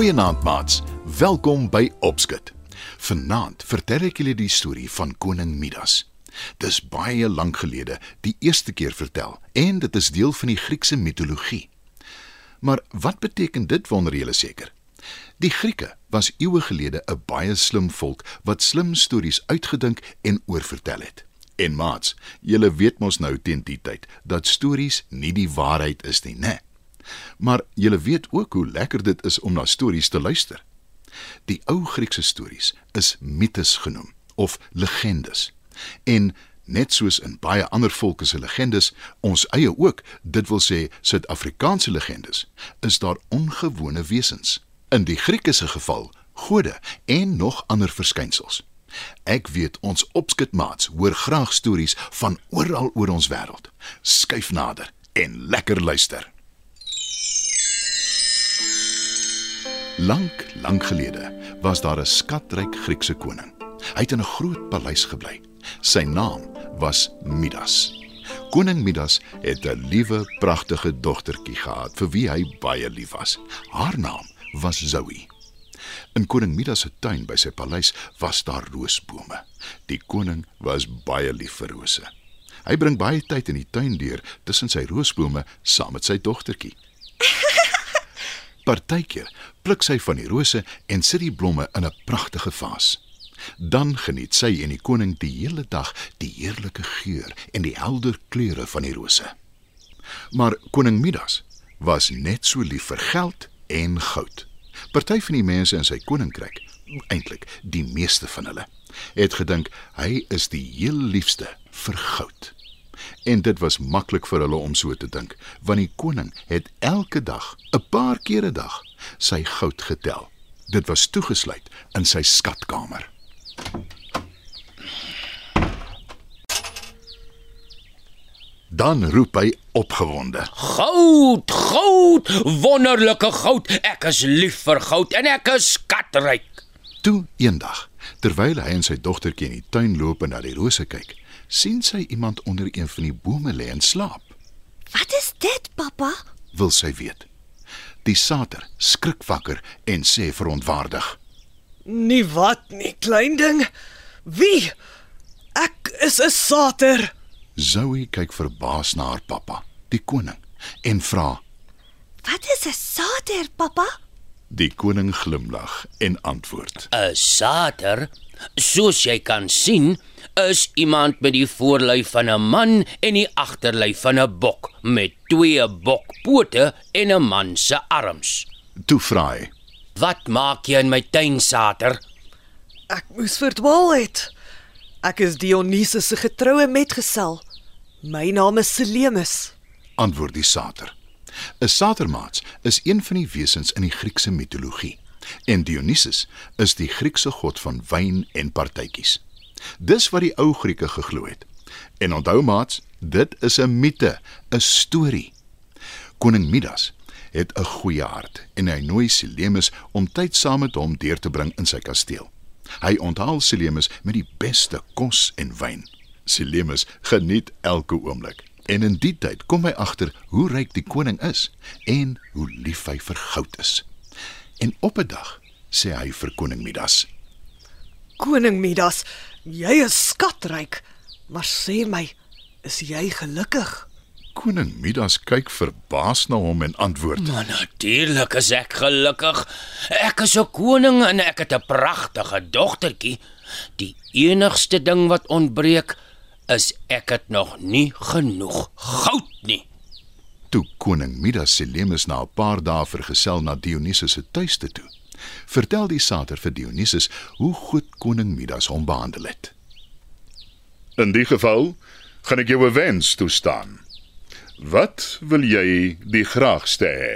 Goeienaand maats. Welkom by Opskit. Vanaand vertel ek julle die storie van koning Midas. Dis baie lank gelede, die eerste keer vertel en dit is deel van die Griekse mitologie. Maar wat beteken dit wonder julle seker? Die Grieke was eeue gelede 'n baie slim volk wat slim stories uitgedink en oorvertel het. En maats, julle weet mos nou teen die tyd dat stories nie die waarheid is nie, né? Nee. Maar jy weet ook hoe lekker dit is om na stories te luister. Die ou Griekse stories is mites genoem of legendes. En net soos in baie ander volke se legendes, ons eie ook, dit wil sê Suid-Afrikaanse legendes, is daar ongewone wesens. In die Griekse geval, gode en nog ander verskynsels. Ek weet ons opskitmaats hoor graag stories van oral oor ons wêreld. Skyf nader en lekker luister. Lank, lank gelede was daar 'n skatryk Griekse koning. Hy het in 'n groot paleis gebly. Sy naam was Midas. Koning Midas het 'n liewe, pragtige dogtertjie gehad vir wie hy baie lief was. Haar naam was Zoe. In koning Midas se tuin by sy paleis was daar roosbome. Die koning was baie lief vir rose. Hy bring baie tyd in die tuin deur tussen sy roosbome saam met sy dogtertjie. Partykeer pluk sy van die rose en sit die blomme in 'n pragtige vaas. Dan geniet sy en die koning die hele dag die heerlike geur en die helder kleure van die rose. Maar koning Midas was net so lief vir geld en goud. Party van die mense in sy koninkryk, eintlik die meeste van hulle, het gedink hy is die heel liefste vir goud en dit was maklik vir hulle om so te dink want die koning het elke dag 'n paar keer 'n dag sy goud getel dit was toegesluit in sy skatkamer dan roep hy opgewonde goud goud wonderlike goud ek is lief vir goud en ek is skatryk toe eendag terwyl hy en sy dogtertjie in die tuin loop en na die rose kyk sien sy iemand onder een van die bome lê en slaap. Wat is dit, pappa? Wil sy weet. Die sater skrik wakker en sê verontwaardig: "Nie wat nie, klein ding. Wie? Ek is 'n sater." Zoe kyk verbaas na haar pappa, die koning, en vra: "Wat is 'n sater, pappa?" Die koning glimlag en antwoord: "’n Sater, soos jy kan sien, is iemand met die voorlyf van 'n man en die agterlyf van 'n bok met twee bokpote en 'n man se arms. Toe vra hy: "Wat maak jy in my tuin, Sater?" "Ek moes verdwaal het. Ek is Dionysus se getroue metgesel. My naam is Selemus." Antwoord die Sater. 'n Satermaats is een van die wesens in die Griekse mitologie. En Dionysus is die Griekse god van wyn en partytjies. Dis wat die ou Grieke geglo het. En onthou maats, dit is 'n mite, 'n storie. Koning Midas het 'n goeie hart en hy nooi Silemus om tyd saam met hom deur te bring in sy kasteel. Hy onthaal Silemus met die beste kos en wyn. Silemus geniet elke oomblik. En in die tyd kom hy agter hoe ryk die koning is en hoe lief hy vir goud is. En op 'n dag sê hy vir koning Midas: "Koning Midas, Jy is skatryk, maar sê my, is jy gelukkig? Koning Midas kyk verbaas na hom en antwoord: "Maar natuurlik is ek gelukkig. Ek is 'n koning en ek het 'n pragtige dogtertjie. Die enigste ding wat ontbreek is ek het nog nie genoeg goud nie." Toe koning Midas se lemes na 'n paar dae vergesel na Dionysus se tuiste toe vertel die sater vir Dionysus hoe goed koning Midas hom behandel het. In die geval gaan ek jou 'n wens toestaan. Wat wil jy die graagste hê?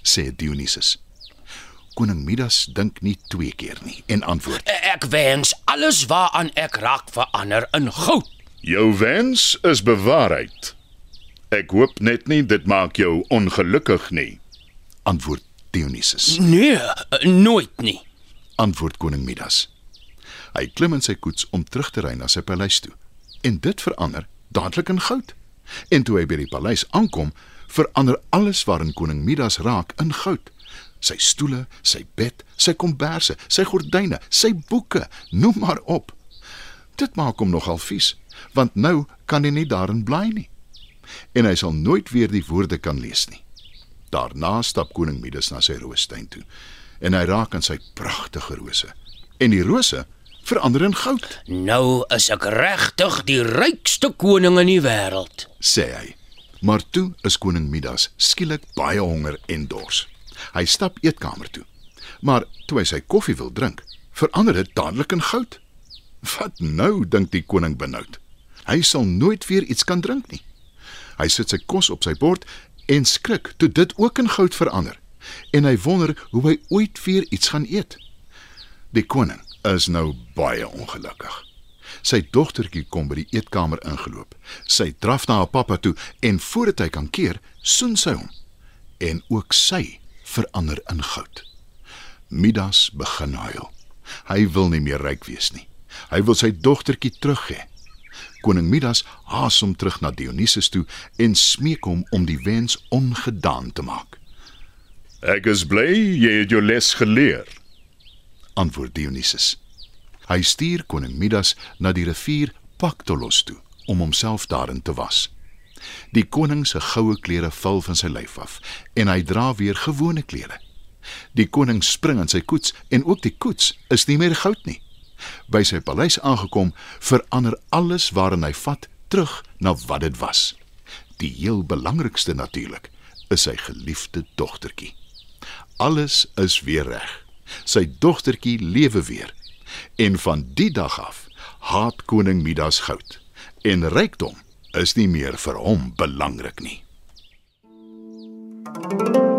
sê Dionysus. Koning Midas dink nie twee keer nie en antwoord: Ek wens alles waaraan ek raak verander in goud. Jou wens is bewaarheid. Ek hoop net nie dit maak jou ongelukkig nie, antwoord Dionysus. Nee, nooit nie. Antwoord koning Midas. Hy klim in sy koets om terug te ry na sy paleis toe. En dit verander dadelik in goud. En toe hy by die paleis aankom, verander alles waarin koning Midas raak in goud. Sy stoele, sy bed, sy komberse, sy gordyne, sy boeke, noem maar op. Dit maak hom nogal vies, want nou kan hy nie daarin bly nie. En hy sal nooit weer die woorde kan lees nie. Daarna stap koning Midas na sy roostuin toe en hy raak aan sy pragtige rose. En die rose verander in goud, Nou is ek regtig die rykste koning in die wêreld. sê hy. Maar toe is koning Midas skielik baie honger en dors. Hy stap eetkamer toe. Maar toe hy sy koffie wil drink, verander dit dadelik in goud. Wat nou, dink die koning benoud. Hy sal nooit weer iets kan drink nie. Hy sit sy kos op sy bord en skrik toe dit ook in goud verander. En hy wonder hoe hy ooit weer iets gaan eet. Die koning is nou baie ongelukkig. Sy dogtertjie kom by die eetkamer ingeloop. Sy draf na haar pappa toe en voordat hy kan keer, soen sy hom. En ook sy verander in goud. Midas begin huil. Hy wil nie meer ryk wees nie. Hy wil sy dogtertjie terug hê. Koning Midas haas hom terug na Dionysus toe en smeek hom om die wens ongedaan te maak. Ek is bly jy het jou les geleer, antwoord Dionysus. Hy stuur koning Midas na die rivier Paktolos toe om homself daarin te was. Die koning se goue klere val van sy lyf af en hy dra weer gewone klere. Die koning spring in sy koets en ook die koets is nie meer goud nie. By sy paleis aangekom, verander alles waarin hy vat terug na wat dit was. Die heel belangrikste natuurlik is sy geliefde dogtertjie. Alles is weer reg. Sy dogtertjie lewe weer. En van die dag af haat koning Midas goud en rykdom is nie meer vir hom belangrik nie. Thank